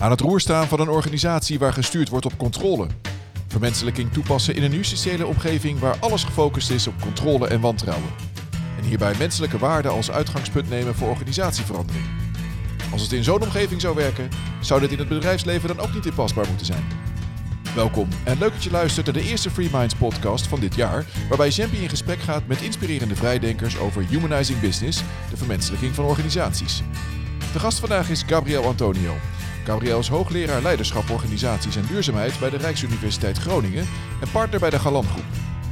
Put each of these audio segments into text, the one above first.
Aan het roer staan van een organisatie waar gestuurd wordt op controle. Vermenselijking toepassen in een justitiële omgeving waar alles gefocust is op controle en wantrouwen. En hierbij menselijke waarden als uitgangspunt nemen voor organisatieverandering. Als het in zo'n omgeving zou werken, zou dit in het bedrijfsleven dan ook niet inpasbaar moeten zijn. Welkom en leuk dat je luistert naar de eerste Free Minds podcast van dit jaar, waarbij Jampi in gesprek gaat met inspirerende vrijdenkers over humanizing business, de vermenselijking van organisaties. De gast vandaag is Gabriel Antonio. Gabriel is hoogleraar leiderschap, organisaties en duurzaamheid bij de Rijksuniversiteit Groningen en partner bij de Galan Groep.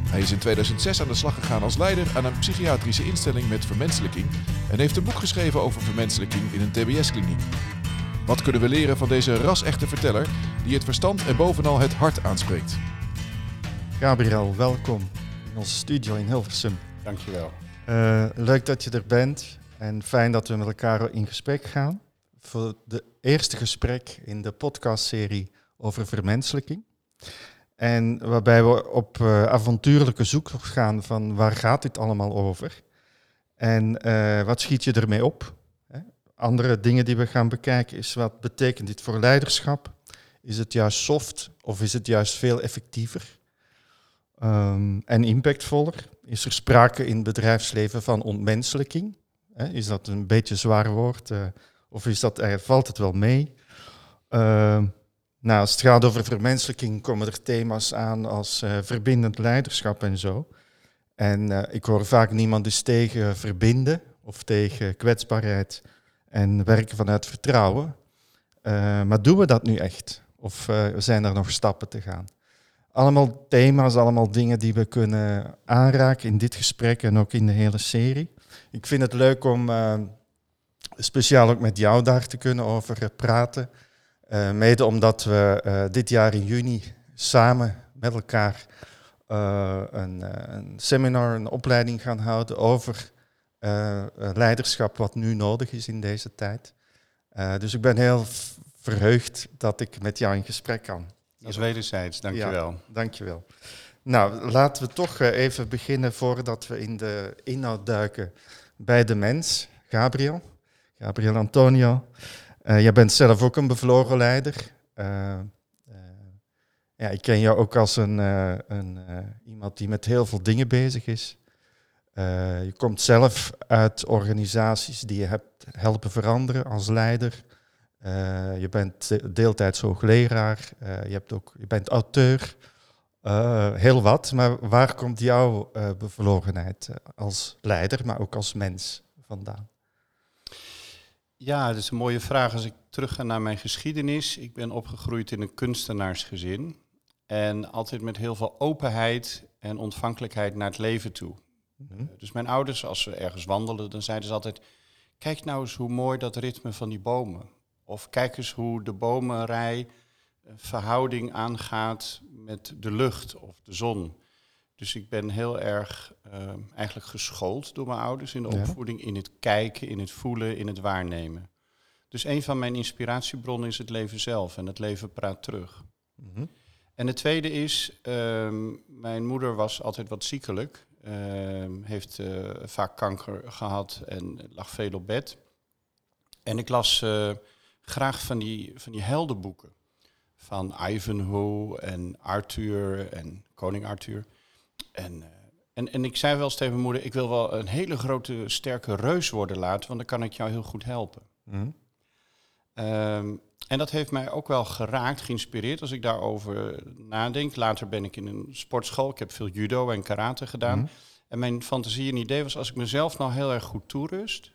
Hij is in 2006 aan de slag gegaan als leider aan een psychiatrische instelling met vermenselijking en heeft een boek geschreven over vermenselijking in een TBS-kliniek. Wat kunnen we leren van deze ras-echte verteller die het verstand en bovenal het hart aanspreekt? Gabriel, welkom in onze studio in Hilversum. Dankjewel. Uh, leuk dat je er bent en fijn dat we met elkaar in gesprek gaan voor de eerste gesprek in de podcastserie over vermenselijking. En waarbij we op uh, avontuurlijke zoektocht gaan van waar gaat dit allemaal over? En uh, wat schiet je ermee op? Hè? Andere dingen die we gaan bekijken is wat betekent dit voor leiderschap? Is het juist soft of is het juist veel effectiever um, en impactvoller? Is er sprake in het bedrijfsleven van ontmenselijking? Hè? Is dat een beetje zwaar woord? Uh, of is dat, uh, valt het wel mee? Uh, nou, als het gaat over vermenselijking komen er thema's aan als uh, verbindend leiderschap en zo. En ik hoor vaak niemand tegen verbinden of tegen kwetsbaarheid en werken vanuit vertrouwen. maar doen we dat nu echt? Of zijn er nog stappen te gaan? Allemaal thema's, allemaal dingen die we kunnen aanraken in dit gesprek en ook in de hele serie. Ik vind het leuk om speciaal ook met jou daar te kunnen over praten. Uh, mede omdat we uh, dit jaar in juni samen met elkaar uh, een, een, seminar, een opleiding gaan houden over leiderschap wat nu nodig is in deze tijd. dus ik ben heel verheugd dat ik met jou in gesprek kan. Dat is wederzijds, dankjewel. Ja, dankjewel. Nou, laten we toch even beginnen voordat we in de inhoud duiken bij de mens. Gabriel. Gabriel Antonio. Uh, jij bent zelf ook een bevlogen leider. Uh, uh, ja, ik ken jou ook als een, een iemand die met heel veel dingen bezig is. je komt zelf uit organisaties die je hebt helpen veranderen als leider. je bent deeltijds hoogleraar. je, hebt ook, je bent auteur. heel wat, maar waar komt jouw bevlogenheid als leider, maar ook als mens vandaan? Ja, dat is een mooie vraag. Als ik terug ga naar mijn geschiedenis. Ik ben opgegroeid in een kunstenaarsgezin. En altijd met heel veel openheid en ontvankelijkheid naar het leven toe. Mhm. Eh, dus mijn ouders, als ze ergens wandelden, dan zeiden ze altijd... Kijk nou eens hoe mooi dat ritme van die bomen. Of kijk eens hoe de bomenrij een verhouding aangaat met de lucht of de zon. Dus ik ben heel erg uh, eigenlijk geschoold door mijn ouders in de opvoeding, in het kijken, in het voelen, in het waarnemen. Dus een van mijn inspiratiebronnen is het leven zelf en het leven praat terug. Mm En het tweede is, uh, mijn moeder was altijd wat ziekelijk, uh, heeft uh, vaak kanker gehad en lag veel op bed. En ik las eh, graag van die, van die heldenboeken van Ivanhoe en Arthur en koning Arthur. En, uh, en, en ik zei wel eens tegen mijn moeder, ik wil wel een hele grote, sterke reus worden later, want dan kan ik jou heel goed helpen. Mm. Um, en dat heeft mij ook wel geraakt, geïnspireerd als ik daarover nadenk. Later ben ik in een sportschool, ik heb veel judo en karate gedaan. Mm. En mijn fantasie en idee was, als ik mezelf nou heel erg goed toerust,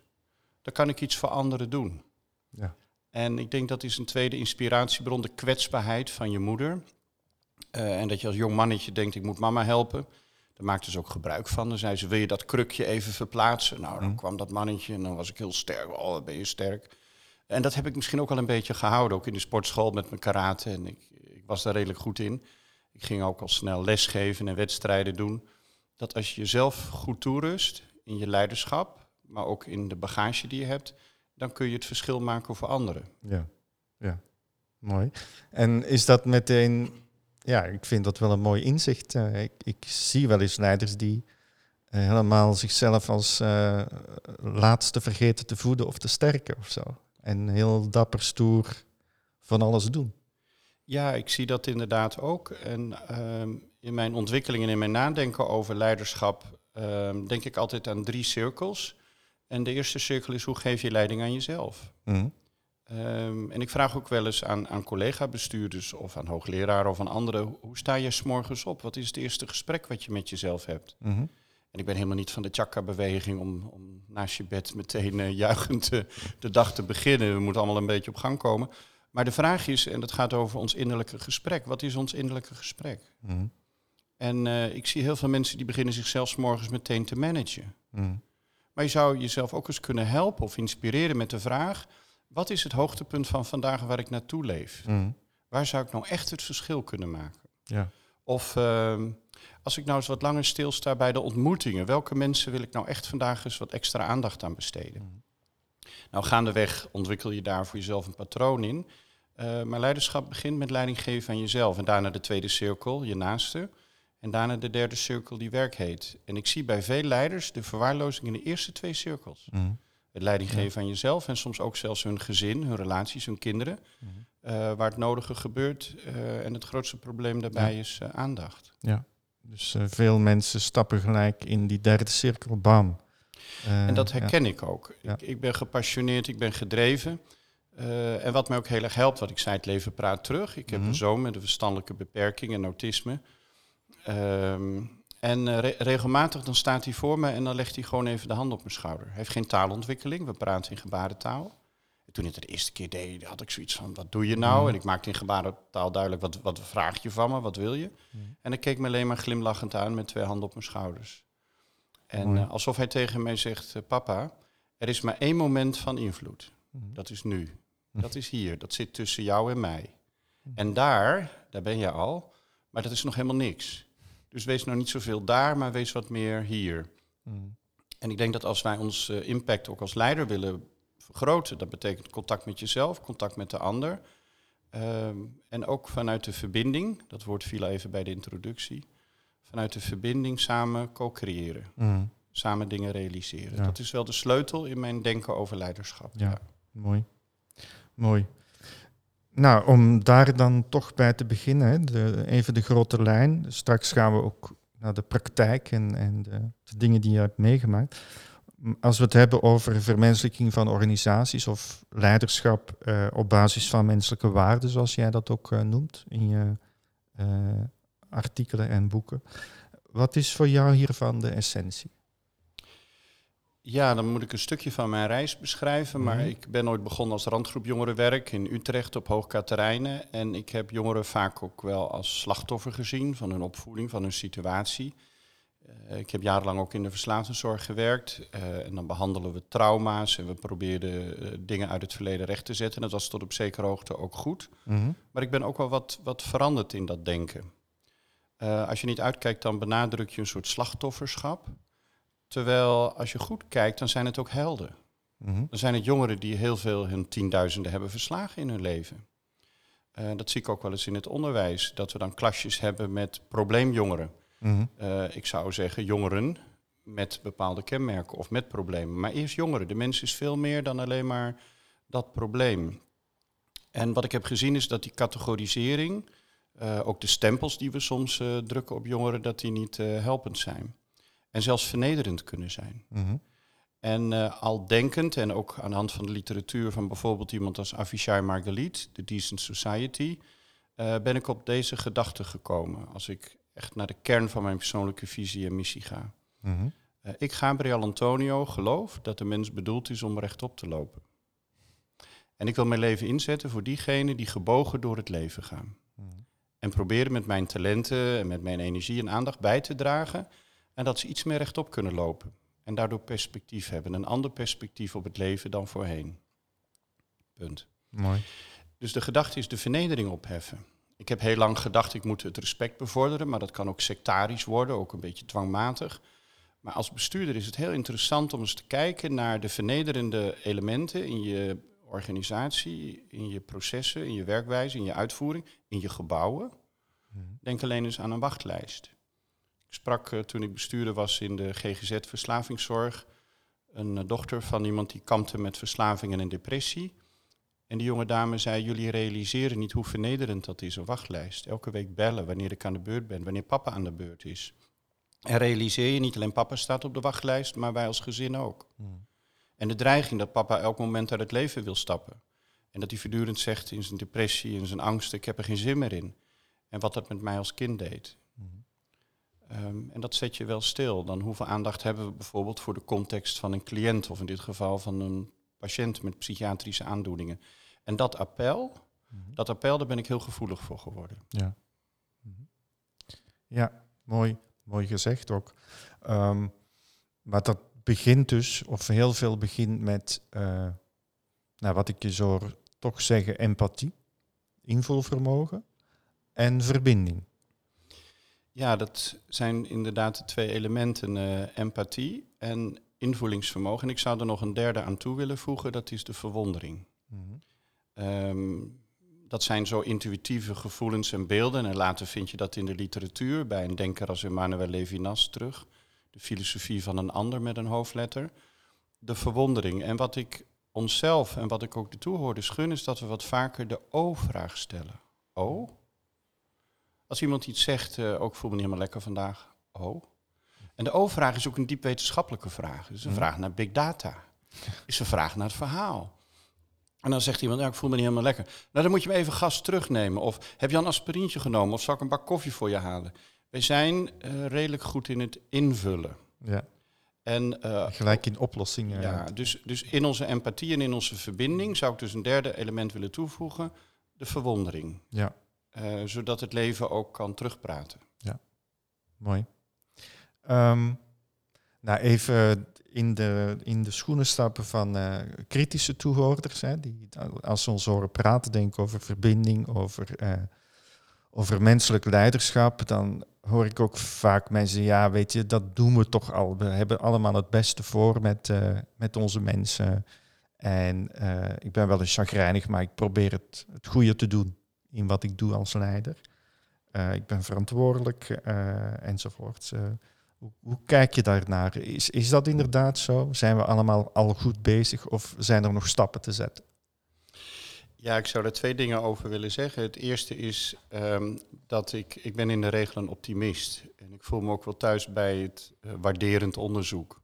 dan kan ik iets voor anderen doen. Ja. En ik denk dat is een tweede inspiratiebron, de kwetsbaarheid van je moeder. Uh, en dat je als jong mannetje denkt, ik moet mama helpen. Daar maakte ze ook gebruik van. Dan zei ze, wil je dat krukje even verplaatsen? Nou, dan mm. kwam dat mannetje en dan was ik heel sterk. Oh, ben je sterk. En dat heb ik misschien ook al een beetje gehouden, ook in de sportschool met mijn karate. En ik, ik was daar redelijk goed in. Ik ging ook al snel lesgeven en wedstrijden doen. Dat als je jezelf goed toerust in je leiderschap, maar ook in de bagage die je hebt, dan kun je het verschil maken voor anderen. Ja, ja. mooi. En is dat meteen ja, ik vind dat wel een mooi inzicht. Uh, ik, ik, zie wel eens leiders die uh, helemaal zichzelf als uh, laatste vergeten te voeden of te sterken of zo. En heel dapper, stoer, van alles doen. Ja, ik zie dat inderdaad ook. En ehm, in mijn ontwikkeling en in mijn nadenken over leiderschap ehm, denk ik altijd aan drie cirkels. En de eerste cirkel is hoe geef je leiding aan jezelf? Mhm. Ehm, en ik vraag ook wel eens aan, aan collega-bestuurders of aan hoogleraren of aan anderen, hoe sta je s'morgens op? Wat is het eerste gesprek wat je met jezelf hebt? Mhm. En ik ben helemaal niet van de chakra-beweging om, om naast je bed meteen uh, juichend uh, de dag te beginnen. We moeten allemaal een beetje op gang komen. Maar de vraag is, en dat gaat over ons innerlijke gesprek. Wat is ons innerlijke gesprek? Mhm. En uh, ik zie heel veel mensen die beginnen zichzelf morgens meteen te managen. Mhm. Maar je zou jezelf ook eens kunnen helpen of inspireren met de vraag... wat is het hoogtepunt van vandaag waar ik naartoe leef? Mhm. Waar zou ik nou echt het verschil kunnen maken? Ja. Of uh, als ik nou eens wat langer stilsta bij de ontmoetingen, welke mensen wil ik nou echt vandaag eens wat extra aandacht aan besteden? Mm. Nou, gaandeweg ontwikkel je daar voor jezelf een patroon in. Uh, maar leiderschap begint met leiding geven aan jezelf. En daarna de tweede cirkel, je naaste. En daarna de derde cirkel, die werk heet. En ik zie bij veel leiders de verwaarlozing in de eerste twee cirkels. Mhm. Het leiding geven aan jezelf en soms ook zelfs hun gezin, hun relaties, hun kinderen. Mhm. Uh, waar het nodige gebeurt. Uh, en het grootste probleem daarbij ja. is uh, aandacht. Ja, dus veel mensen stappen gelijk in die derde cirkel, bam. en dat herken ja. ik ook. Ja. Ik, ik, ben gepassioneerd, ik ben gedreven. en wat mij ook heel erg helpt, wat ik zei, het leven praat terug. Ik heb Mhm. een zoon met een verstandelijke beperking en autisme. Um, en re regelmatig dan staat hij voor me en dan legt hij gewoon even de hand op mijn schouder. Hij heeft geen taalontwikkeling, we praten in gebarentaal. Toen ik het de eerste keer deed, had ik zoiets van, wat doe je nou? Mm. En ik maakte in gebarentaal duidelijk, wat, wat vraag je van me? Wat wil je? Mm. En hij keek me alleen maar glimlachend aan met twee handen op mijn schouders. En uh, alsof hij tegen mij zegt, uh, papa, er is maar één moment van invloed. Mm. Dat is nu. Dat is hier. Dat zit tussen jou en mij. En daar, daar ben je al, maar dat is nog helemaal niks. Dus wees nou niet zoveel daar, maar wees wat meer hier. Mm. En ik denk dat als wij ons uh, impact ook als leider willen vergroten. Dat betekent contact met jezelf, contact met de ander. Um, en ook vanuit de verbinding, dat woord viel even bij de introductie. Vanuit de verbinding samen co-creëren. Mm. Samen dingen realiseren. Ja. Dat is wel de sleutel in mijn denken over leiderschap. Ja, mooi. Mooi. Nou, om daar dan toch bij te beginnen, de, even de grote lijn. Straks gaan we ook naar de praktijk en, en de, de dingen die je hebt meegemaakt als we het hebben over vermenselijking van organisaties of leiderschap uh, op basis van menselijke waarden, zoals jij dat ook uh, noemt in je uh, artikelen en boeken. Wat is voor jou hiervan de essentie? Ja, dan moet ik een stukje van mijn reis beschrijven. Mm. Maar ik ben ooit begonnen als randgroep jongerenwerk in Utrecht op Hoogkaterijnen. En ik heb jongeren vaak ook wel als slachtoffer gezien van hun opvoeding, van hun situatie. Uh, ik heb jarenlang ook in de verslavingszorg gewerkt. Uh, en dan behandelen we trauma's en we probeerden uh, dingen uit het verleden recht te zetten. En dat was tot op zekere hoogte ook goed. Mm -hmm. Maar ik ben ook wel wat, wat veranderd in dat denken. Als je niet uitkijkt, dan benadruk je een soort slachtofferschap. Terwijl als je goed kijkt, dan zijn het ook helden. Mm -hmm. Dan zijn het jongeren die heel veel hun tienduizenden hebben verslagen in hun leven. Uh, dat zie ik ook wel eens in het onderwijs. Dat we dan klasjes hebben met probleemjongeren. Mm -hmm. Uh, ik zou zeggen jongeren met bepaalde kenmerken of met problemen. Maar eerst jongeren. De mens is veel meer dan alleen maar dat probleem. En wat ik heb gezien is dat die categorisering, uh, ook de stempels die we soms drukken op jongeren, dat die niet helpend zijn. En zelfs vernederend kunnen zijn. Mm -hmm. En uh, al denkend, en ook aan de hand van de literatuur van bijvoorbeeld iemand als Avishai Margalit, The Decent Society, uh, ben ik op deze gedachte gekomen. Als ik echt naar de kern van mijn persoonlijke visie en missie ga. Mm -hmm. uh, ik, Gabriel Antonio, geloof dat de mens bedoeld is om rechtop te lopen. En ik wil mijn leven inzetten voor diegenen die gebogen door het leven gaan. Mm -hmm. En proberen met mijn talenten en met mijn energie en aandacht bij te dragen. En dat ze iets meer rechtop kunnen lopen. En daardoor perspectief hebben. Een ander perspectief op het leven dan voorheen. Punt. Mooi. Dus de gedachte is de vernedering opheffen. Ik heb heel lang gedacht, ik moet het respect bevorderen, maar dat kan ook sectarisch worden, ook een beetje dwangmatig. Maar als bestuurder is het heel interessant om eens te kijken naar de vernederende elementen in je organisatie, in je processen, in je werkwijze, in je uitvoering, in je gebouwen. Mm Denk alleen eens aan een wachtlijst. Ik sprak uh, toen ik bestuurder was in de GGZ Verslavingszorg een uh, dochter van iemand die kampte met verslaving en depressie. En die jonge dame zei, jullie realiseren niet hoe vernederend dat is, een wachtlijst. Elke week bellen wanneer ik aan de beurt ben, wanneer papa aan de beurt is. En realiseer je niet alleen papa staat op de wachtlijst, maar wij als gezin ook. Hmm. En de dreiging dat papa elk moment uit het leven wil stappen. En dat hij voortdurend zegt in zijn depressie en zijn angst, ik heb er geen zin meer in. En wat dat met mij als kind deed. Ehm, en dat zet je wel stil. Dan hoeveel aandacht hebben we bijvoorbeeld voor de context van een cliënt, of in dit geval van een patiënt met psychiatrische aandoeningen. En dat appel, Mhm. dat appel, daar ben ik heel gevoelig voor geworden. Ja. Mhm. Ja, mooi, mooi gezegd ook. Ehm, maar dat begint dus, of heel veel begint met, eh, nou, wat ik je zou toch zeggen, empathie, invulvermogen en verbinding. Ja, dat zijn inderdaad de twee elementen, eh, empathie en invoelingsvermogen. En ik zou er nog een derde aan toe willen voegen, dat is de verwondering. Mhm. Ehm, dat zijn zo intuïtieve gevoelens en beelden. En later vind je dat in de literatuur, bij een denker als Emmanuel Levinas terug. De filosofie van een ander met een hoofdletter. De verwondering. En wat ik onszelf en wat ik ook de toehoorders gun, is dat we wat vaker de O-vraag stellen. O? Als iemand iets zegt, eh, ook voel me niet helemaal lekker vandaag. O? En de O-vraag is ook een diep wetenschappelijke vraag. Het is een Mhm. vraag naar big data. is een vraag naar het verhaal. En dan zegt iemand, ja, ik voel me niet helemaal lekker. Nou, dan moet je me even gas terugnemen. Of heb je een aspirintje genomen? Of zal ik een bak koffie voor je halen? Wij zijn eh, redelijk goed in het invullen. Ja, En eh, gelijk in oplossingen. ja, dus, dus in onze empathie en in onze verbinding zou ik dus een derde element willen toevoegen. De verwondering. ja, Eh, zodat het leven ook kan terugpraten. mooi. Ehm, nou, even in de, in de schoenen stappen van eh, kritische toehoorders. Hè, die, als ze ons horen praten, denken over verbinding, over, eh, over menselijk leiderschap, dan hoor ik ook vaak mensen, ja, weet je, dat doen we toch al. We hebben allemaal het beste voor met, met onze mensen. En ik ben wel eens chagrijnig, maar ik probeer het, het goede te doen in wat ik doe als leider. Eh, ik ben verantwoordelijk eh, enzovoort. Eh, hoe, hoe kijk je daarnaar? Is, is dat inderdaad zo? Zijn we allemaal al goed bezig of zijn er nog stappen te zetten? Ja, ik zou er twee dingen over willen zeggen. Het eerste is ehm, dat ik, ik ben in de regel een optimist. En ik voel me ook wel thuis bij het waarderend onderzoek.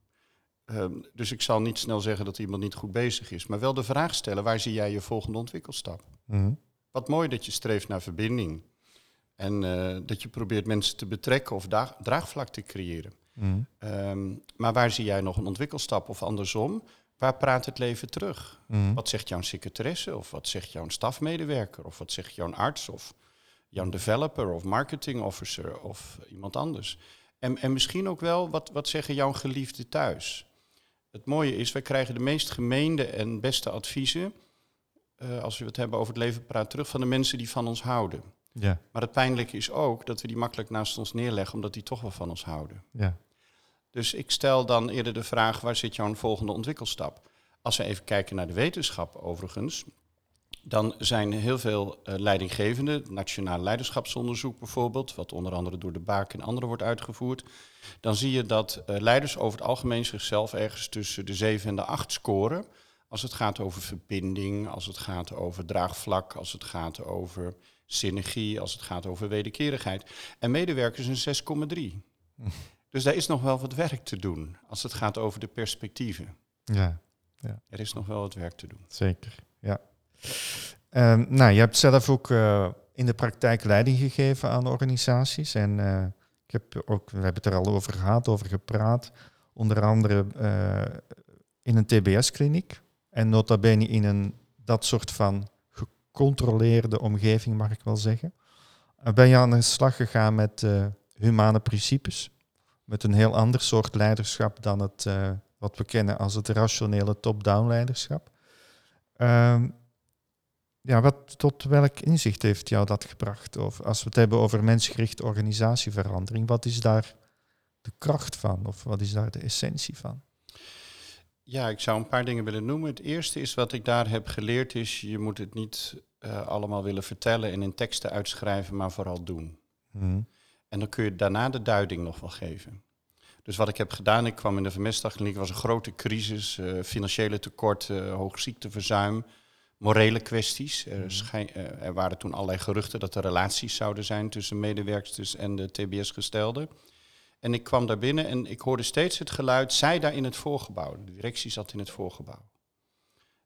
Ehm, dus ik zal niet snel zeggen dat iemand niet goed bezig is. Maar wel de vraag stellen, waar zie jij je volgende ontwikkelstap? Mhm. Wat mooi dat je streeft naar verbinding. En eh, dat je probeert mensen te betrekken of draagvlak te creëren. Mhm. Ehm, maar waar zie jij nog een ontwikkelstap of andersom? Waar praat het leven terug? Mhm. Wat zegt jouw secretaresse of wat zegt jouw stafmedewerker of wat zegt jouw arts of jouw developer of marketing officer of iemand anders? En, en misschien ook wel, wat, wat zeggen jouw geliefden thuis? Het mooie is, wij krijgen de meest gemeende en beste adviezen, eh, als we het hebben over het leven praat terug, van de mensen die van ons houden. Ja, Maar het pijnlijke is ook dat we die makkelijk naast ons neerleggen, omdat die toch wel van ons houden. ja. Dus ik stel dan eerder de vraag, waar zit jouw volgende ontwikkelstap? Als we even kijken naar de wetenschap overigens, dan zijn heel veel eh, leidinggevenden, Nationaal Leiderschapsonderzoek bijvoorbeeld, wat onder andere door de Baak en anderen wordt uitgevoerd, dan zie je dat eh, leiders over het algemeen zichzelf ergens tussen de 7 en de 8 scoren. Als het gaat over verbinding, als het gaat over draagvlak, als het gaat over synergie, als het gaat over wederkerigheid. En medewerkers een 6,3. Dus daar is nog wel wat werk te doen als het gaat over de perspectieven. ja. Er is nog wel wat werk te doen. Zeker, ja. Ehm, nou, je hebt zelf ook eh, in de praktijk leiding gegeven aan organisaties. En eh, ik heb ook, we hebben het er al over gehad, over gepraat. Onder andere eh, in een TBS-kliniek. En nota bene in een dat soort van gecontroleerde omgeving, mag ik wel zeggen. Eh, ben je aan de slag gegaan met eh, humane principes. Met een heel ander soort leiderschap dan het, eh, wat we kennen als het rationele top-down leiderschap. Ehm, ja, wat, tot welk inzicht heeft jou dat gebracht? Of als we het hebben over mensgerichte organisatieverandering, wat is daar de kracht van? Of wat is daar de essentie van? Ja, ik zou een paar dingen willen noemen. Het eerste is wat ik daar heb geleerd is, je moet het niet eh, allemaal willen vertellen en in teksten uitschrijven, maar vooral doen. Mhm. En dan kun je daarna de duiding nog wel geven. Dus wat ik heb gedaan, ik kwam in de vermestdagkliniek, was een grote crisis, eh, financiële tekort, eh, hoog ziekteverzuim. morele kwesties. Er, Mhm. eh, er waren toen allerlei geruchten dat er relaties zouden zijn tussen medewerksters en de TBS-gestelden. En ik kwam daar binnen en ik hoorde steeds het geluid, zij daar in het voorgebouw. De directie zat in het voorgebouw.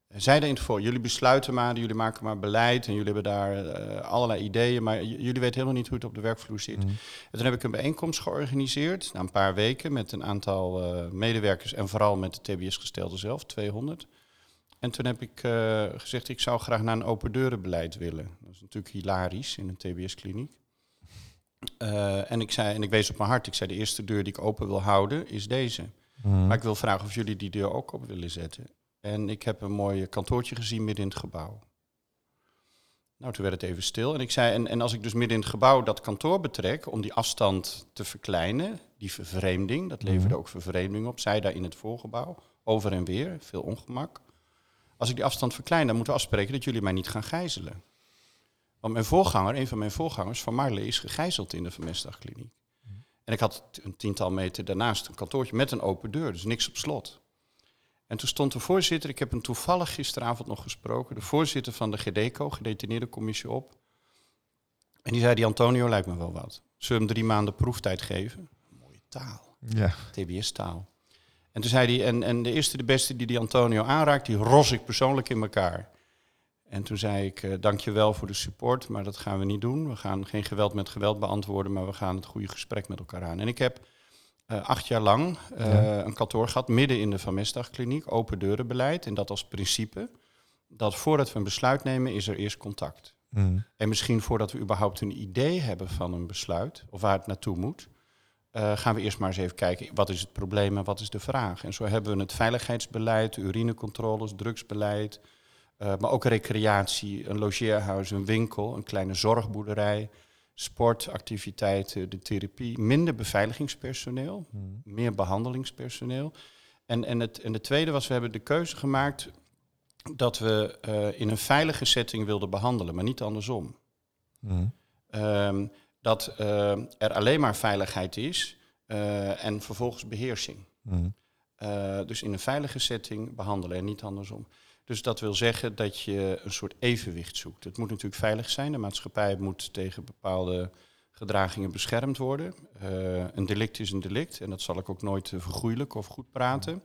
Eh, Zij daar in het voor, jullie besluiten maar, jullie maken maar beleid en jullie hebben daar eh, allerlei ideeën, maar jullie weten helemaal niet hoe het op de werkvloer zit. Mhm. En toen heb ik een bijeenkomst georganiseerd, na een paar weken, met een aantal eh, medewerkers en vooral met de TBS-gestelden zelf, 200. En toen heb ik gezegd, ik zou graag naar een open deurenbeleid willen. Dat is natuurlijk hilarisch in een TBS-kliniek. Eh, en, ik zei, en ik wees op mijn hart, ik zei, de eerste deur die ik open wil houden is deze. Mhm. Maar ik wil vragen of jullie die deur ook op willen zetten. En ik heb een mooi kantoortje gezien midden in het gebouw. Nou, toen werd het even stil. En ik zei, en, en als ik dus midden in het gebouw dat kantoor betrek, om die afstand te verkleinen, die vervreemding, dat leverde Mhm. ook vervreemding op. Zij daar in het voorgebouw, over en weer, veel ongemak. Als ik die afstand verklein, dan moeten we afspreken dat jullie mij niet gaan gijzelen. Want mijn voorganger, een van mijn voorgangers, Van Marle, is gegijzeld in de vermestdagkliniek. En ik had een tiental meter daarnaast een kantoortje met een open deur, dus niks op slot. En toen stond de voorzitter, ik heb hem toevallig gisteravond nog gesproken, de voorzitter van de GDECO, gedetineerde commissie op. En die zei, die Antonio lijkt me wel wat. Zullen we hem drie maanden proeftijd geven? Mooie taal. Ja. TBS-taal. En toen zei hij, en, en de eerste de beste die die Antonio aanraakt, die ros ik persoonlijk in elkaar. En toen zei ik, eh dank je wel voor de support, maar dat gaan we niet doen. We gaan geen geweld met geweld beantwoorden, maar we gaan het goede gesprek met elkaar aan. En ik heb eh, acht jaar lang eh, Ja. een kantoor gehad, midden in de Van Mestdagkliniek, open deurenbeleid. En dat als principe, dat voordat we een besluit nemen, is er eerst contact. Mhm. En misschien voordat we überhaupt een idee hebben van een besluit, of waar het naartoe moet, gaan we eerst maar eens even kijken, wat is het probleem en wat is de vraag? En zo hebben we het veiligheidsbeleid, urinecontroles, drugsbeleid, eh, maar ook recreatie, een logeerhuis, een winkel, een kleine zorgboerderij, sportactiviteiten, de therapie, minder beveiligingspersoneel, Mhm. meer behandelingspersoneel. En, en, het, en de tweede was, we hebben de keuze gemaakt dat we eh, in een veilige setting wilden behandelen, maar niet andersom. Mhm. Ehm, dat eh, er alleen maar veiligheid is en vervolgens beheersing. Mhm. Eh, dus in een veilige setting behandelen en niet andersom. Dus dat wil zeggen dat je een soort evenwicht zoekt. Het moet natuurlijk veilig zijn. De maatschappij moet tegen bepaalde gedragingen beschermd worden. Eh, een delict is een delict en dat zal ik ook nooit vergoeilijken of goed praten.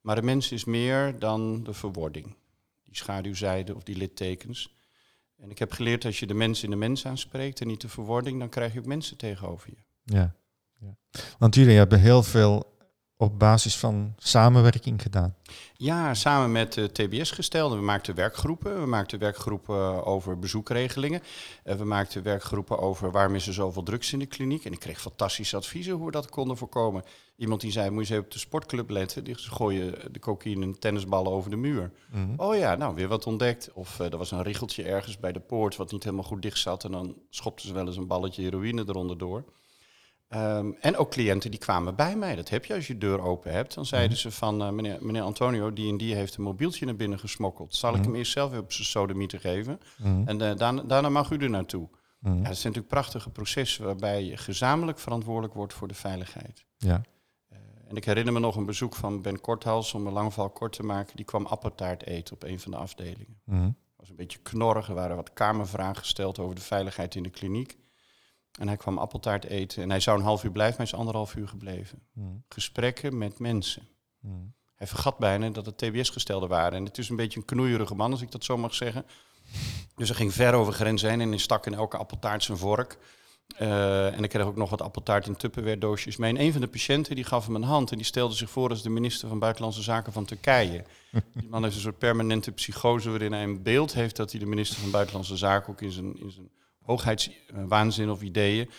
Maar de mens is meer dan de verwording. Die schaduwzijde of die littekens. En ik heb geleerd als je de mens in de mens aanspreekt en niet de verwording, dan krijg je ook mensen tegenover je. Ja. ja. Want jullie hebben heel veel op basis van samenwerking gedaan. Ja, samen met de TBS-gestelden. We maakten werkgroepen. We maakten werkgroepen over bezoekregelingen. Uh, we maakten werkgroepen over waarom is er zoveel drugs in de kliniek. En ik kreeg fantastische adviezen hoe we dat konden voorkomen. Iemand die zei, moet je eens even op de sportclub letten. Die gooien de cocaïne en tennisballen over de muur. Mhm. Oh ja, nou, weer wat ontdekt. Of uh, er was een riggeltje ergens bij de poort wat niet helemaal goed dicht zat. En dan schopten ze wel eens een balletje heroïne eronder door. Um, en ook cliënten die kwamen bij mij. Dat heb je als je deur open hebt. Dan zeiden ze van, uh, meneer, meneer Antonio, die en die heeft een mobieltje naar binnen gesmokkeld. Zal ik Mhm. hem eerst zelf weer op zijn sodemieter geven? Mhm. En uh, daarna, daarna mag u er naartoe. Mhm. Ja, dat zijn natuurlijk prachtige processen waarbij je gezamenlijk verantwoordelijk wordt voor de veiligheid. Ja. Uh, en ik herinner me nog een bezoek van Ben Korthals, om een lang verhaal kort te maken. Die kwam appeltaart eten op een van de afdelingen. Mhm. Het was een beetje knorrig. Er waren wat kamervragen gesteld over de veiligheid in de kliniek. En hij kwam appeltaart eten. En hij zou een half uur blijven, maar hij is anderhalf uur gebleven. Mhm. Gesprekken met mensen. Mhm. Hij vergat bijna dat het TBS-gestelden waren. En het is een beetje een knoeierige man, als ik dat zo mag zeggen. Dus hij ging ver over grenzen heen en hij stak in elke appeltaart zijn vork. Uh, en ik kreeg ook nog wat appeltaart in Tupperware mee. En een van de patiënten die gaf hem een hand en die stelde zich voor als de minister van Buitenlandse Zaken van Turkije. Die man heeft een soort permanente psychose waarin hij een beeld heeft dat hij de minister van Buitenlandse Zaken ook in zijn, in zijn hoogheidswaanzin of ideeën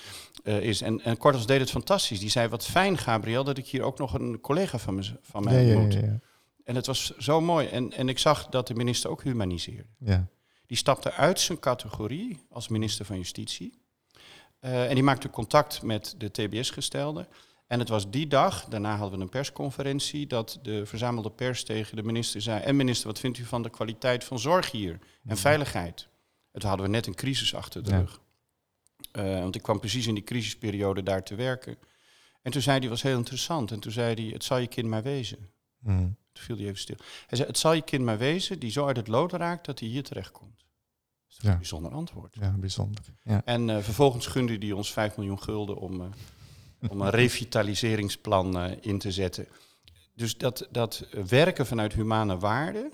uh, is. En, en Kortels deed het fantastisch. Die zei, wat fijn Gabriel, dat ik hier ook nog een collega van, me, van mij ja, moet. Ja, ja, en het was zo mooi. En, en ik zag dat de minister ook humaniseerde. ja. Die stapte uit zijn categorie als minister van Justitie. Uh, en die maakte contact met de TBS-gestelden. En het was die dag, daarna hadden we een persconferentie, dat de verzamelde pers tegen de minister zei: En minister, wat vindt u van de kwaliteit van zorg hier en veiligheid? Toen hadden we net een crisis achter de Ja. rug. Uh, want ik kwam precies in die crisisperiode daar te werken. En toen zei hij, was heel interessant. En toen zei hij, het zal je kind maar wezen. Mhm. Toen viel hij even stil. Hij zei, het zal je kind maar wezen die zo uit het lood raakt dat hij hier terechtkomt. Dat is Ja. een bijzonder antwoord. Ja, bijzonder. Ja. En eh, vervolgens gunde hij ons 5 miljoen gulden om, eh, om een revitaliseringsplan eh, in te zetten. Dus dat, dat werken vanuit humane waarden,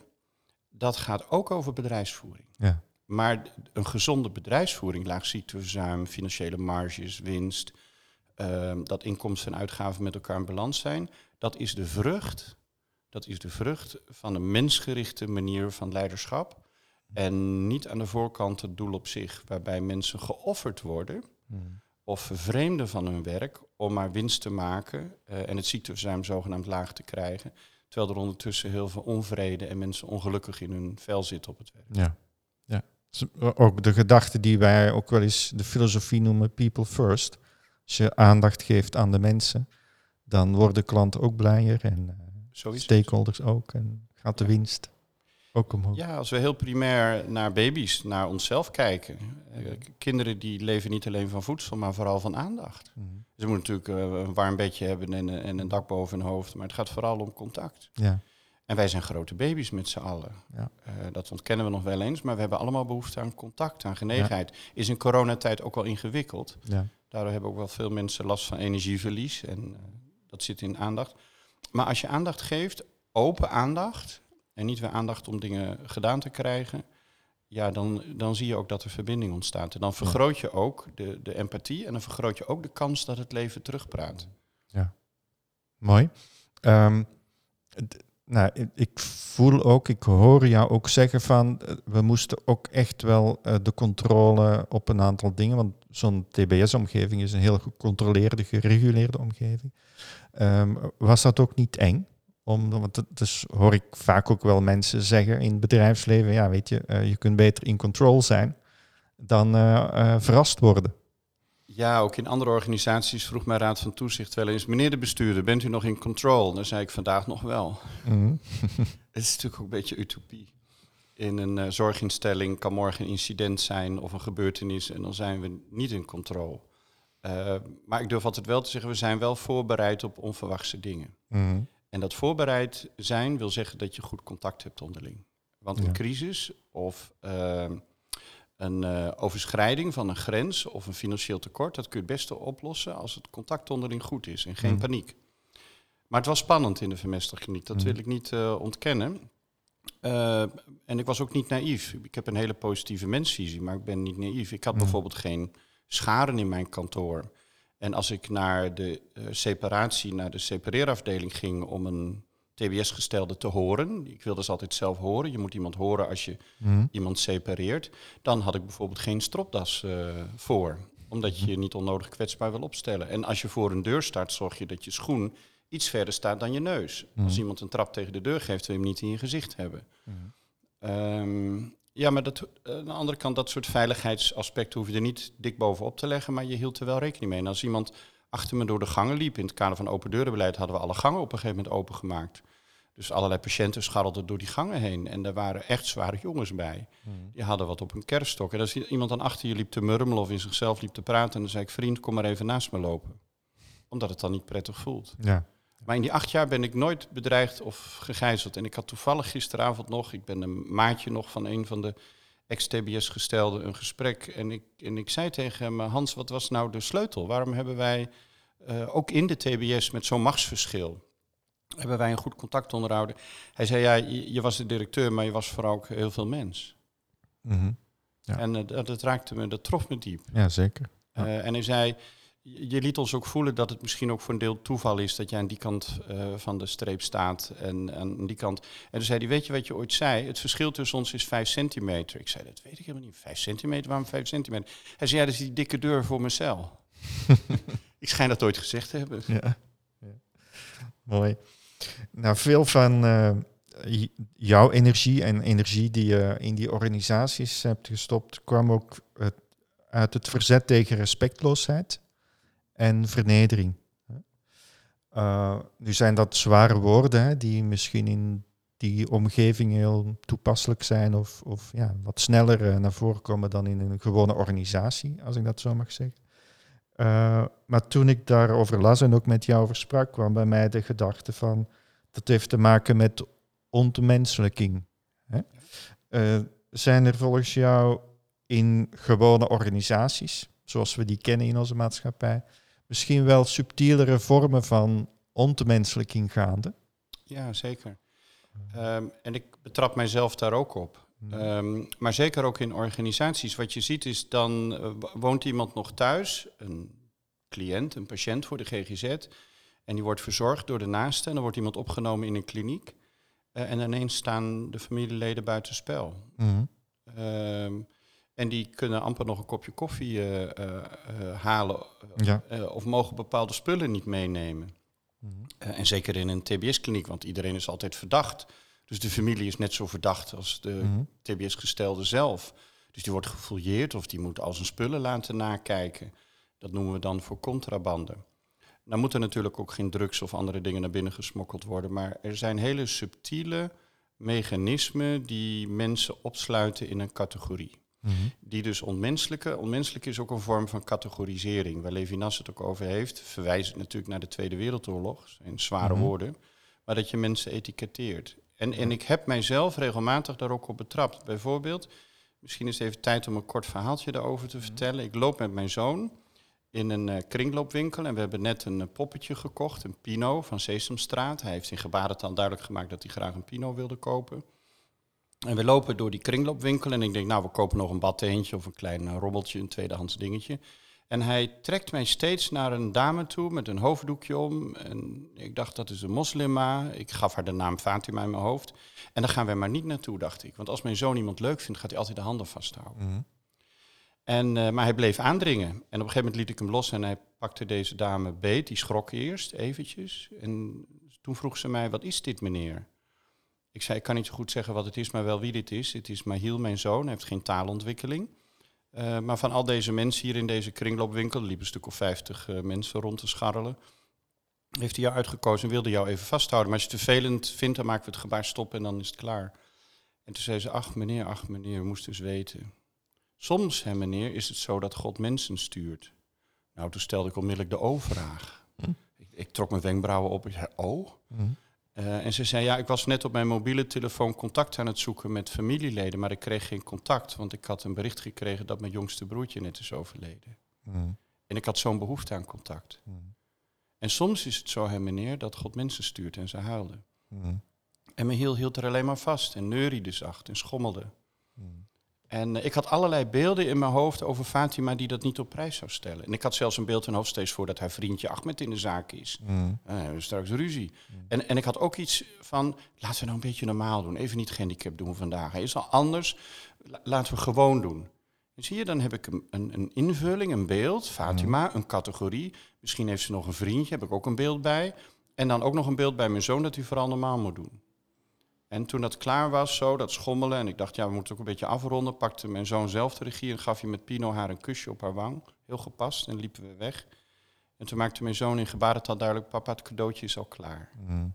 dat gaat ook over bedrijfsvoering. Ja. Maar een gezonde bedrijfsvoering, laag ziekteverzuim, financiële marges, winst, ehm, dat inkomsten en uitgaven met elkaar in balans zijn, dat is de vrucht. Dat is de vrucht van een mensgerichte manier van leiderschap. En niet aan de voorkant het doel op zich, waarbij mensen geofferd worden Mhm. of vervreemden van hun werk om maar winst te maken eh, en het ziekteverzuim zogenaamd laag te krijgen. Terwijl er ondertussen heel veel onvrede en mensen ongelukkig in hun vel zitten op het werk. Ja. Dus Ook de gedachte die wij ook wel eens de filosofie noemen, people first. Als je aandacht geeft aan de mensen, dan worden klanten ook blijer en eh, stakeholders ook. En gaat de winst ook omhoog. Ja, als we heel primair naar baby's, naar onszelf kijken. Eh, kinderen die leven niet alleen van voedsel, maar vooral van aandacht. Mhm. Ze moeten natuurlijk eh, een warm bedje hebben en, eh, en een dak boven hun hoofd, maar het gaat vooral om contact. Ja. En wij zijn grote baby's met z'n allen. Ja. Eh, dat ontkennen we nog wel eens, maar we hebben allemaal behoefte aan contact, aan genegenheid. Is in coronatijd ook wel ingewikkeld. Ja. Daardoor hebben ook wel veel mensen last van energieverlies en eh, dat zit in aandacht. Maar als je aandacht geeft, open aandacht, en niet weer aandacht om dingen gedaan te krijgen, ja, dan, dan zie je ook dat er verbinding ontstaat. En dan vergroot je ook de, de empathie en dan vergroot je ook de kans dat het leven terugpraat. Mooi. Ehm, nou, ik- ik voel ook, ik hoor jou ook zeggen van, eh, we moesten ook echt wel eh, de controle op een aantal dingen, want zo'n TBS-omgeving is een heel gecontroleerde, gereguleerde omgeving. Ehm, was dat ook niet eng? Om, want dat dus hoor ik vaak ook wel mensen zeggen in het bedrijfsleven, ja weet je, eh, je kunt beter in control zijn dan verrast worden. Ja, ook in andere organisaties vroeg mijn raad van toezicht wel eens, meneer de bestuurder, bent u nog in control? Dan zei ik vandaag nog wel. Mhm. Het is natuurlijk ook een beetje utopie. In een eh, zorginstelling kan morgen een incident zijn of een gebeurtenis en dan zijn we niet in controle. Eh, maar ik durf altijd wel te zeggen, we zijn wel voorbereid op onverwachte dingen. Mhm. En dat voorbereid zijn wil zeggen dat je goed contact hebt onderling. Want Ja. een crisis of eh, een eh, overschrijding van een grens of een financieel tekort, dat kun je het beste oplossen als het contact onderling goed is en geen Mm. paniek. Maar het was spannend in de vermesterkliniek, dat Mm. wil ik niet eh, ontkennen. Eh, en ik was ook niet naïef. Ik heb een hele positieve mensvisie, maar ik ben niet naïef. Ik had Mm. bijvoorbeeld geen scharen in mijn kantoor. En als ik naar de separatie, naar de separeerafdeling ging om een TBS-gestelde te horen, ik wilde ze altijd zelf horen, je moet iemand horen als je Mhm. iemand separeert, dan had ik bijvoorbeeld geen stropdas eh, voor, omdat je je niet onnodig kwetsbaar wil opstellen. En als je voor een deur staat, zorg je dat je schoen iets verder staat dan je neus. Als Mhm. iemand een trap tegen de deur geeft, wil je hem niet in je gezicht hebben. Mhm. Ehm, ja, maar dat, aan de andere kant, dat soort veiligheidsaspecten hoef je er niet dik bovenop te leggen, maar je hield er wel rekening mee. En als iemand achter me door de gangen liep, in het kader van open deurenbeleid hadden we alle gangen op een gegeven moment opengemaakt. Dus allerlei patiënten scharrelden door die gangen heen. En daar waren echt zware jongens bij. Die hadden wat op een kerststok. En als iemand dan achter je liep te murmelen of in zichzelf liep te praten, dan zei ik, vriend, kom maar even naast me lopen. Omdat het dan niet prettig voelt. Ja. Maar in die acht jaar ben ik nooit bedreigd of gegijzeld. En ik had toevallig gisteravond nog, ik ben een maatje nog van een van de ex-TBS-gestelden, een gesprek. En ik, en ik zei tegen hem, Hans, wat was nou de sleutel? Waarom hebben wij, eh, ook in de TBS met zo'n machtsverschil, hebben wij een goed contact onderhouden? Hij zei, ja, je, je was de directeur, maar je was vooral ook heel veel mens. Mhm. Ja. En eh, dat, dat raakte me, dat trof me diep. ja, zeker. Ja. Eh, en hij zei, je liet ons ook voelen dat het misschien ook voor een deel toeval is dat jij aan die kant eh, van de streep staat en aan die kant. En toen zei hij, weet je wat je ooit zei? Het verschil tussen ons is vijf centimeter. Ik zei, dat weet ik helemaal niet. Vijf centimeter? Waarom vijf centimeter? Hij zei, ja, dat is die dikke deur voor mijn cel. ik schijn dat ooit gezegd te hebben. Ja. ja. Mooi. Nou, veel van eh, jouw energie en energie die je in die organisaties hebt gestopt, kwam ook eh, uit het verzet tegen respectloosheid en vernedering. Eh, nu zijn dat zware woorden hè, die misschien in die omgeving heel toepasselijk zijn of, of ja, wat sneller eh, naar voren komen dan in een gewone organisatie, als ik dat zo mag zeggen. Eh, maar toen ik daarover las en ook met jou over sprak, kwam bij mij de gedachte van dat heeft te maken met ontmenselijking. Hè? Zijn er volgens jou in gewone organisaties, zoals we die kennen in onze maatschappij, misschien wel subtielere vormen van ontmenselijking gaande? Ja, zeker. Ehm, en ik betrap mijzelf daar ook op. Ehm, maar zeker ook in organisaties. Wat je ziet is dan eh, woont iemand nog thuis, een cliënt, een patiënt voor de GGZ. En die wordt verzorgd door de naaste. En dan wordt iemand opgenomen in een kliniek. Uh, en ineens staan de familieleden buitenspel. Mm en die kunnen amper nog een kopje koffie uh, halen. Ja. of mogen bepaalde spullen niet meenemen. Mm en zeker in een TBS-kliniek, want iedereen is altijd verdacht. Dus de familie is net zo verdacht als de mhm. TBS-gestelde zelf. Dus die wordt gefouilleerd of die moet al zijn spullen laten nakijken. Dat noemen we dan voor contrabande. Nou moeten natuurlijk ook geen drugs of andere dingen naar binnen gesmokkeld worden. Maar er zijn hele subtiele mechanismen die mensen opsluiten in een categorie. Mhm. Die dus onmenselijke. Onmenselijk is ook een vorm van categorisering. Waar Levinas het ook over heeft. Verwijst natuurlijk naar de Tweede Wereldoorlog. in zware mhm. woorden. Maar dat je mensen etiketteert. En, en ik heb mijzelf regelmatig daar ook op betrapt. Bijvoorbeeld, misschien is het even tijd om een kort verhaaltje daarover te vertellen. Ik loop met mijn zoon in een uh, kringloopwinkel en we hebben net een uh, poppetje gekocht, een Pino van Sesamstraat. Hij heeft in gebarentaal duidelijk gemaakt dat hij graag een Pino wilde kopen. En we lopen door die kringloopwinkel en ik denk, nou, we kopen nog een badteentje of een klein uh, robbeltje, een tweedehands dingetje. En hij trekt mij steeds naar een dame toe met een hoofddoekje om. En ik dacht, dat is een moslima. Ik gaf haar de naam Fatima in mijn hoofd. En daar gaan wij maar niet naartoe, dacht ik. Want als mijn zoon iemand leuk vindt, gaat hij altijd de handen vasthouden. Mhm. en, uh, maar hij bleef aandringen. En op een gegeven moment liet ik hem los en hij pakte deze dame beet. Die schrok eerst eventjes. En toen vroeg ze mij, wat is dit meneer? Ik zei, ik kan niet zo goed zeggen wat het is, maar wel wie dit is. Het is Mahiel, mijn zoon. Hij heeft geen taalontwikkeling. Uh, maar van al deze mensen hier in deze kringloopwinkel, er liepen een stuk of vijftig uh, mensen rond te scharrelen, heeft hij jou uitgekozen en wilde jou even vasthouden. Maar als je het vervelend vindt, dan maken we het gebaar stop en dan is het klaar. En toen zei ze, ach meneer, ach meneer, we moesten eens weten. Soms, hè meneer, is het zo dat God mensen stuurt. Nou, toen stelde ik onmiddellijk de O-vraag. Hm? Ik, ik, trok mijn wenkbrauwen op en zei, oh? Hm? Uh, en ze zei, ja, ik was net op mijn mobiele telefoon contact aan het zoeken met familieleden, maar ik kreeg geen contact, want ik had een bericht gekregen dat mijn jongste broertje net is overleden. Mm. En ik had zo'n behoefte aan contact. Mm. En soms is het zo, hè meneer, dat God mensen stuurt en ze huilden. Mm. En me hield er alleen maar vast en neuriede zacht en schommelde. En eh, ik had allerlei beelden in mijn hoofd over Fatima die dat niet op prijs zou stellen. En ik had zelfs een beeld in hoofd steeds voor dat haar vriendje Ahmed in de zaak is. Mm. Uh, we straks ruzie. Mm. En, en ik had ook iets van, laten we nou een beetje normaal doen. Even niet gehandicap doen vandaag. Hij is al anders. laten we gewoon doen. En zie je, dan heb ik een, een, een invulling, een beeld. Fatima, mm. een categorie. Misschien heeft ze nog een vriendje, heb ik ook een beeld bij. En dan ook nog een beeld bij mijn zoon dat hij vooral normaal moet doen. En toen dat klaar was, zo, dat schommelen, en ik dacht, ja, we moeten ook een beetje afronden, pakte mijn zoon zelf de regie en gaf hij met Pino haar een kusje op haar wang. Heel gepast, en liepen we weg. En toen maakte mijn zoon in gebarentaal duidelijk, papa, het cadeautje is al klaar. Mm.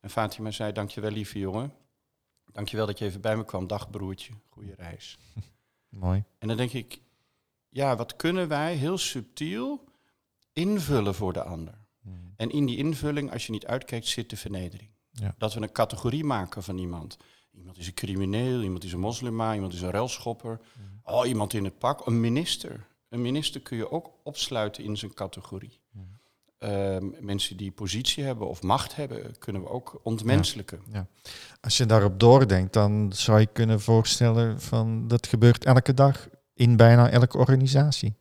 En Fatima zei, dankjewel lieve jongen. Dankjewel dat je even bij me kwam. Dag broertje, goede reis. Mooi. En dan denk ik, ja, wat kunnen wij heel subtiel invullen voor de ander? Mm. En in die invulling, als je niet uitkijkt, zit de vernedering. Ja. Dat we een categorie maken van iemand. Iemand is een crimineel, iemand is een moslima, iemand is een relschopper. Mm. Oh, iemand in het pak, een minister. Een minister kun je ook opsluiten in zijn categorie. Mm. Ehm, mensen die positie hebben of macht hebben, kunnen we ook ontmenselijken. Ja, Als je daarop doordenkt, dan zou je kunnen voorstellen van dat gebeurt elke dag in bijna elke organisatie.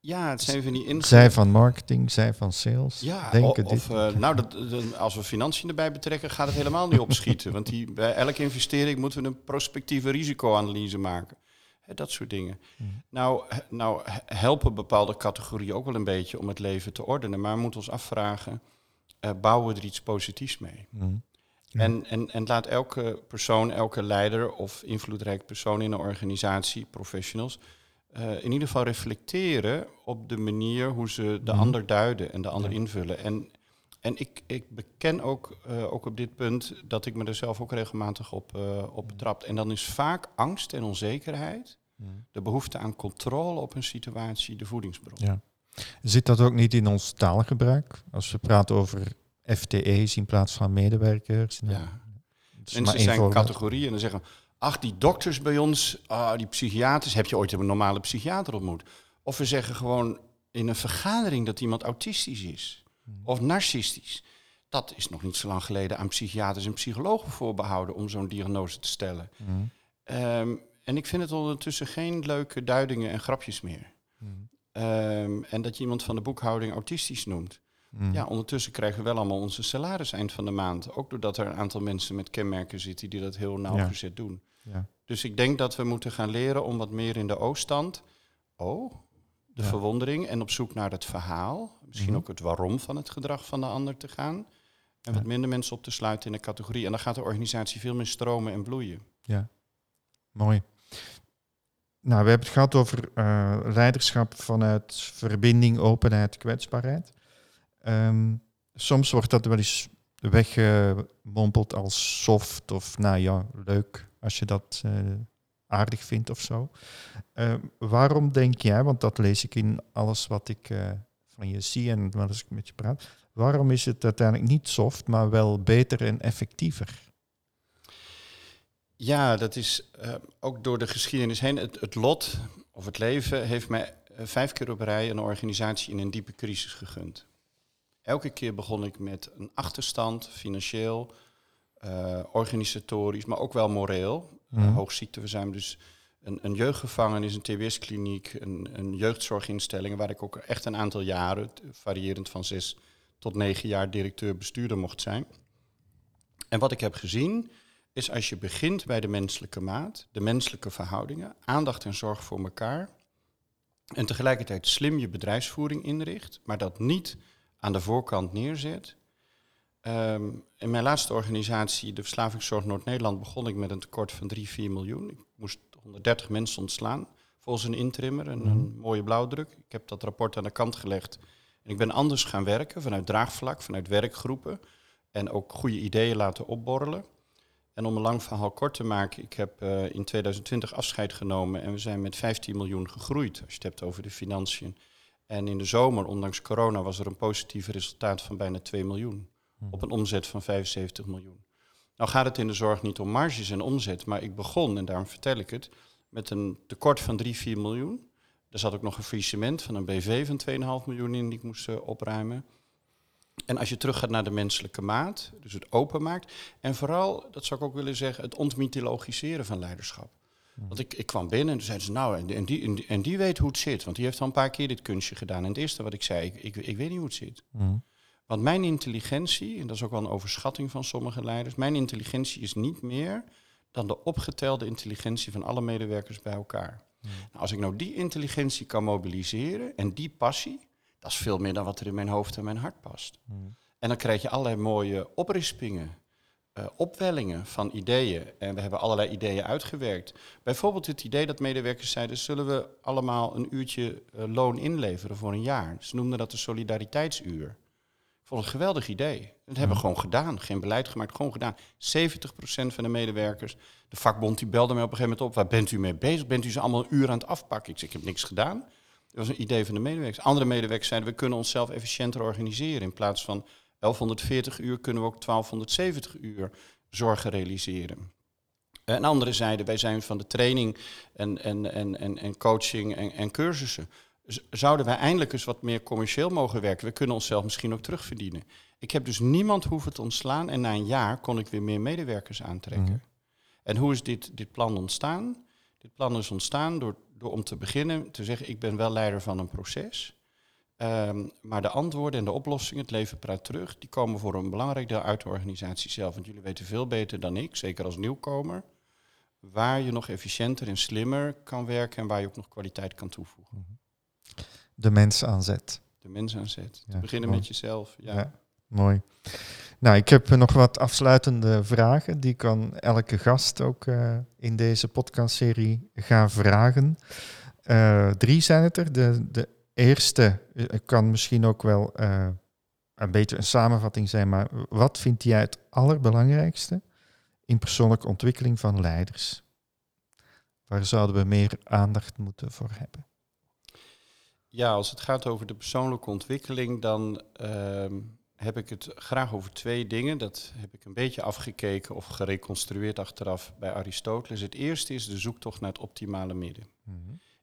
Ja, het zijn van die invloeden. Zij van marketing, zij van sales. Ja, denken of, dit. Uh, nou, dat, als we financiën erbij betrekken, gaat het helemaal niet opschieten. want die, bij elke investering moeten we een prospectieve risicoanalyse maken. dat soort dingen. Hmm. Nou, nou helpen bepaalde categorieën ook wel een beetje om het leven te ordenen. Maar we moeten ons afvragen, uh, bouwen we er iets positiefs mee? Hmm. En, en, en laat elke persoon, elke leider of invloedrijk persoon in een organisatie, professionals uh, in ieder geval reflecteren op de manier hoe ze de mhm. ander duiden en de ander invullen. En, en ik, ik beken ook, uh, ook op dit punt dat ik me er zelf ook regelmatig op, uh, op betrapt. En dan is vaak angst en onzekerheid, mhm. de behoefte aan controle op een situatie, de voedingsbron. Ja. Zit dat ook niet in ons taalgebruik? Als we praten over FTE's in plaats van medewerkers. Nou, Ja. is Mensen zijn voorbeeld. categorieën en dan zeggen, ach die dokters bij ons, ah, die psychiaters, heb je ooit een normale psychiater ontmoet? Of we zeggen gewoon in een vergadering dat iemand autistisch is of narcistisch. Dat is nog niet zo lang geleden aan psychiaters en psychologen voorbehouden om zo'n diagnose te stellen. Mhm. Ehm, en ik vind het ondertussen geen leuke duidingen en grapjes meer. Mhm. Ehm, en dat je iemand van de boekhouding autistisch noemt. Mhm. Ja, ondertussen krijgen we wel allemaal onze salaris eind van de maand. Ook doordat er een aantal mensen met kenmerken zitten die dat heel nauwgezet doen. Ja. Dus ik denk dat we moeten gaan leren om wat meer in de O-stand. Oh, de Ja. verwondering en op zoek naar het verhaal. Misschien Mhm. ook het waarom van het gedrag van de ander te gaan. En wat Ja. minder mensen op te sluiten in de categorie. En dan gaat de organisatie veel meer stromen en bloeien. Mooi. Nou, we hebben het gehad over eh, leiderschap vanuit verbinding, openheid, kwetsbaarheid. Ehm, soms wordt dat wel eens weggemompeld als soft of nou ja, leuk als je dat eh, aardig vindt of zo. Ehm, waarom denk jij, want dat lees ik in alles wat ik eh, van je zie en wat ik met je praat, waarom is het uiteindelijk niet soft, maar wel beter en effectiever? Ja, dat is eh, ook door de geschiedenis heen. Het, het lot of het leven heeft mij eh, vijf keer op rij een organisatie in een diepe crisis gegund. Elke keer begon ik met een achterstand, financieel, eh, organisatorisch, maar ook wel moreel. Uh, hoog ziekteverzuim, dus een, een jeugdgevangenis, een TBS-kliniek, een, een jeugdzorginstelling... waar ik ook echt een aantal jaren, variërend van zes tot negen jaar, directeur-bestuurder mocht zijn. En wat ik heb gezien, is als je begint bij de menselijke maat, de menselijke verhoudingen, aandacht en zorg voor elkaar... en tegelijkertijd slim je bedrijfsvoering inricht, maar dat niet aan de voorkant neerzet... Ehm, in mijn laatste organisatie, de Verslavingszorg Noord-Nederland, begon ik met een tekort van 3, 4 miljoen. Ik moest 130 mensen ontslaan, volgens een intrimmer, een, een mooie blauwdruk. Ik heb dat rapport aan de kant gelegd. En ik ben anders gaan werken, vanuit draagvlak, vanuit werkgroepen. En ook goede ideeën laten opborrelen. En om een lang verhaal kort te maken, ik heb eh, in 2020 afscheid genomen en we zijn met 15 miljoen gegroeid, als je het hebt over de financiën. En in de zomer, ondanks corona, was er een positief resultaat van bijna 2 miljoen op een omzet van 75 miljoen. Nou gaat het in de zorg niet om marges en omzet, maar ik begon, en daarom vertel ik het, met een tekort van 3, 4 miljoen. Er zat ook nog een faillissement van een BV van 2,5 miljoen in die ik moest eh, opruimen. En als je teruggaat naar de menselijke maat, dus het openmaakt, en vooral, dat zou ik ook willen zeggen, het ontmythologiseren van leiderschap. Want ik, ik kwam binnen en toen zeiden ze, nou, en die, en, die, en weet hoe het zit, want die heeft al een paar keer dit kunstje gedaan. En het eerste wat ik zei, ik, ik, ik weet niet hoe het zit. Mhm. Want mijn intelligentie, en dat is ook wel een overschatting van sommige leiders, mijn intelligentie is niet meer dan de opgetelde intelligentie van alle medewerkers bij elkaar. Nou, als ik nou die intelligentie kan mobiliseren en die passie, dat is veel meer dan wat er in mijn hoofd en mijn hart past. En dan krijg je allerlei mooie oprispingen, eh, opwellingen van ideeën. En we hebben allerlei ideeën uitgewerkt. Bijvoorbeeld het idee dat medewerkers zeiden, zullen we allemaal een uurtje eh, loon inleveren voor een jaar? Ze noemden dat de solidariteitsuur. Ik vond het een geweldig idee. Dat hebben we gewoon gedaan. Geen beleid gemaakt, gewoon gedaan. 70% van de medewerkers. De vakbond die belde mij op een gegeven moment op. Waar bent u mee bezig? Bent u ze allemaal een uur aan het afpakken? Ik ik heb niks gedaan. Dat was een idee van de medewerkers. Andere medewerkers zeiden, we kunnen onszelf efficiënter organiseren. In plaats van 1140 uur kunnen we ook 1270 uur zorgen realiseren. En anderen zeiden, wij zijn van de training en, en, en, en, en coaching en, en cursussen. Zouden wij eindelijk eens wat meer commercieel mogen werken? We kunnen onszelf misschien ook terugverdienen. Ik heb dus niemand hoeven te ontslaan en na een jaar kon ik weer meer medewerkers aantrekken. Mhm. En hoe is dit, dit plan ontstaan? Dit plan is ontstaan door, door om te beginnen te zeggen, ik ben wel leider van een proces. Ehm, maar de antwoorden en de oplossingen, het leven praat terug, die komen voor een belangrijk deel uit de organisatie zelf. Want jullie weten veel beter dan ik, zeker als nieuwkomer, waar je nog efficiënter en slimmer kan werken en waar je ook nog kwaliteit kan toevoegen. De mens aanzet. De mens aanzet. Ja, te beginnen mooi. met jezelf. Ja. Ja. mooi. Nou, ik heb nog wat afsluitende vragen. Die kan elke gast ook eh, in deze podcastserie gaan vragen. Eh, drie zijn het er. De, de eerste eh, kan misschien ook wel eh, een beetje een samenvatting zijn, maar wat vind jij het allerbelangrijkste in persoonlijke ontwikkeling van leiders? Waar zouden we meer aandacht moeten voor hebben? Ja, als het gaat over de persoonlijke ontwikkeling, dan, ehm, heb ik het graag over twee dingen. Dat heb ik een beetje afgekeken of gereconstrueerd achteraf bij Aristoteles. Het eerste is de zoektocht naar het optimale midden.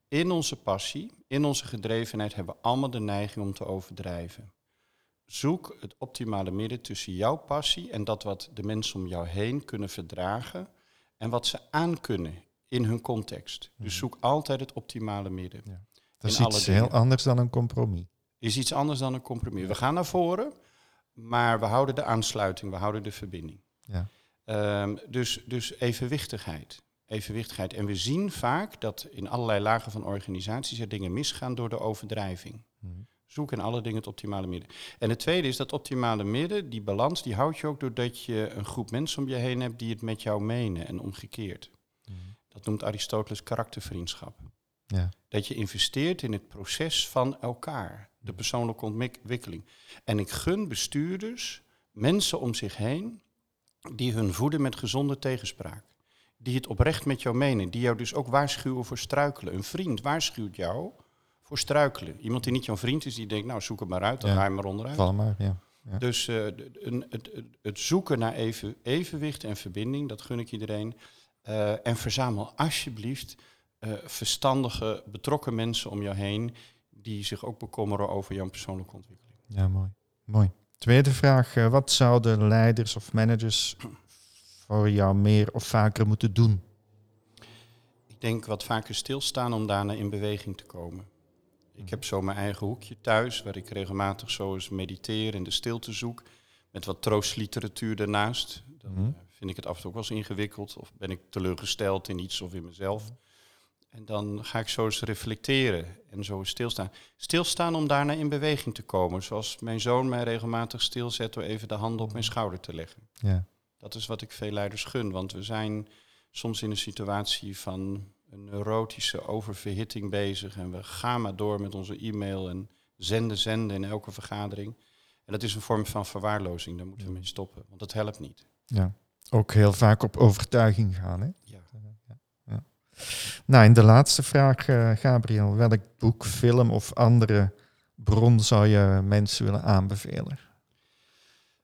In onze passie, in onze gedrevenheid hebben we allemaal de neiging om te overdrijven. Zoek het optimale midden tussen jouw passie en dat wat de mensen om jou heen kunnen verdragen en wat ze aankunnen in hun context. Dus zoek altijd het optimale midden. Ja. Dat is in iets heel anders dan een compromis. Is iets anders dan een compromis. We gaan naar voren, maar we houden de aansluiting, we houden de verbinding. Ja. Ehm, dus, dus evenwichtigheid. Evenwichtigheid. En we zien vaak dat in allerlei lagen van organisaties er dingen misgaan door de overdrijving. Mhm. Zoek in alle dingen het optimale midden. En het tweede is dat optimale midden, die balans, die houd je ook doordat je een groep mensen om je heen hebt die het met jou menen en omgekeerd. Dat noemt Aristoteles karaktervriendschap. Ja. Dat je investeert in het proces van elkaar, de persoonlijke ontwikkeling. En ik gun bestuurders mensen om zich heen die hun voeden met gezonde tegenspraak. Die het oprecht met jou menen, die jou dus ook waarschuwen voor struikelen. Een vriend waarschuwt jou voor struikelen. Iemand die niet jouw vriend is, die denkt, nou zoek het maar uit, dan Ja. ga je maar onderuit. Val maar, ja. Ja. Dus eh, een, het, het, zoeken naar even, evenwicht en verbinding, dat gun ik iedereen. Eh, en verzamel alsjeblieft eh, verstandige, betrokken mensen om jou heen die zich ook bekommeren over jouw persoonlijke ontwikkeling. Ja, mooi. mooi. Tweede vraag. wat zouden leiders of managers voor jou meer of vaker moeten doen? Ik denk wat vaker stilstaan om daarna in beweging te komen. Ik heb zo mijn eigen hoekje thuis, waar ik regelmatig zo eens mediteer en de stilte zoek. Met wat troostliteratuur daarnaast. Dan Mhm. eh, vind ik het af en toe ook wel eens ingewikkeld. Of ben ik teleurgesteld in iets of in mezelf. En dan ga ik zo eens reflecteren en zo eens stilstaan. Stilstaan om daarna in beweging te komen. Zoals mijn zoon mij regelmatig stilzet door even de hand op mijn schouder te leggen. Ja. Dat is wat ik veel leiders gun, want we zijn soms in een situatie van een neurotische oververhitting bezig en we gaan maar door met onze e-mail en zenden, zenden in elke vergadering. En dat is een vorm van verwaarlozing, daar moeten we mee stoppen, want dat helpt niet. ja. Ook heel vaak op overtuiging gaan. Hè? Ja. Nou, en de laatste vraag, eh, Gabriel. Welk boek, film of andere bron zou je mensen willen aanbevelen?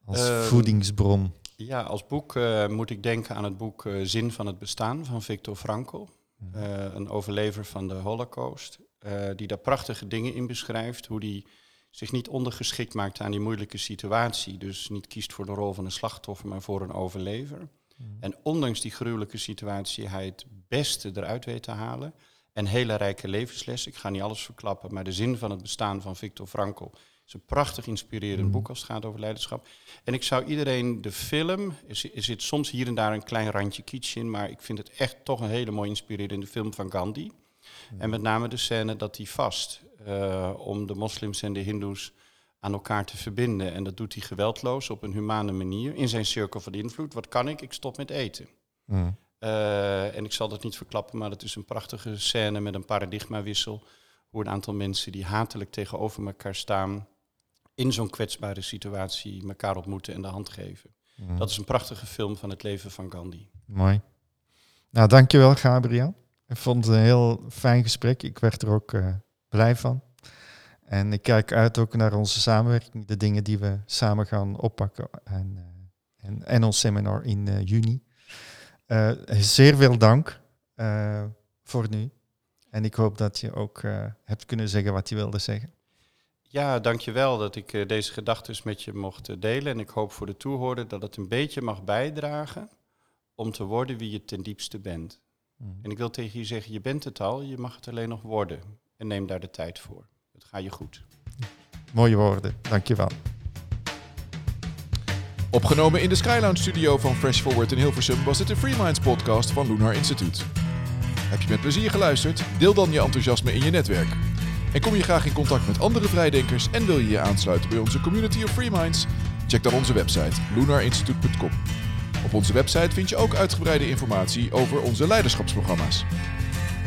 Als Ehm, voedingsbron. Ja, als boek eh, moet ik denken aan het boek eh, Zin van het Bestaan van Viktor Frankl. Mhm. Eh, een overlever van de Holocaust. die daar prachtige dingen in beschrijft. Hoe die zich niet ondergeschikt maakt aan die moeilijke situatie. Dus niet kiest voor de rol van een slachtoffer, maar voor een overlever. En ondanks die gruwelijke situatie hij het beste eruit weet te halen. En hele rijke levenslessen. Ik ga niet alles verklappen, maar de zin van het bestaan van Viktor Frankl is een prachtig inspirerend Mhm. boek als het gaat over leiderschap. En ik zou iedereen de film, er zi- er zit soms hier en daar een klein randje kitsch in, maar ik vind het echt toch een hele mooi inspirerende film van Gandhi. En met name de scène dat hij vast eh, om de moslims en de hindoes aan elkaar te verbinden. En dat doet hij geweldloos op een humane manier in zijn cirkel van invloed. Wat kan ik? Ik stop met eten. Mhm. Eh, en ik zal dat niet verklappen, maar het is een prachtige scène met een paradigmawissel. Hoe een aantal mensen die hatelijk tegenover elkaar staan, in zo'n kwetsbare situatie elkaar ontmoeten en de hand geven. Mhm. Dat is een prachtige film van het leven van Gandhi. Mooi. Nou, dankjewel Gabriel. Ik vond het een heel fijn gesprek. Ik werd er ook eh, blij van. En ik kijk uit ook naar onze samenwerking, de dingen die we samen gaan oppakken en, eh, en, en ons seminar in eh, juni. Zeer veel dank voor nu. En ik hoop dat je ook hebt kunnen zeggen wat je wilde zeggen. Ja, dankjewel dat ik eh, deze gedachten met je mocht eh, delen. En ik hoop voor de toehoorder dat het een beetje mag bijdragen om te worden wie je ten diepste bent. En ik wil tegen je zeggen, je bent het al, je mag het alleen nog worden. En neem daar de tijd voor. Het gaat je goed. Mooie woorden, dankjewel. Opgenomen in de Skylounge studio van Fresh Forward in Hilversum was dit de Free Minds podcast van Lunar Instituut. Heb je met plezier geluisterd? Deel dan je enthousiasme in je netwerk. En kom je graag in contact met andere vrijdenkers en wil je je aansluiten bij onze community of Free Minds? Check dan onze website lunarinstituut.com. Op onze website vind je ook uitgebreide informatie over onze leiderschapsprogramma's.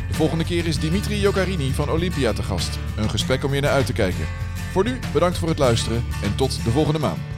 De volgende keer is Dimitri Jogarini van Olympia te gast. Een gesprek om je naar uit te kijken. Voor nu bedankt voor het luisteren en tot de volgende maand.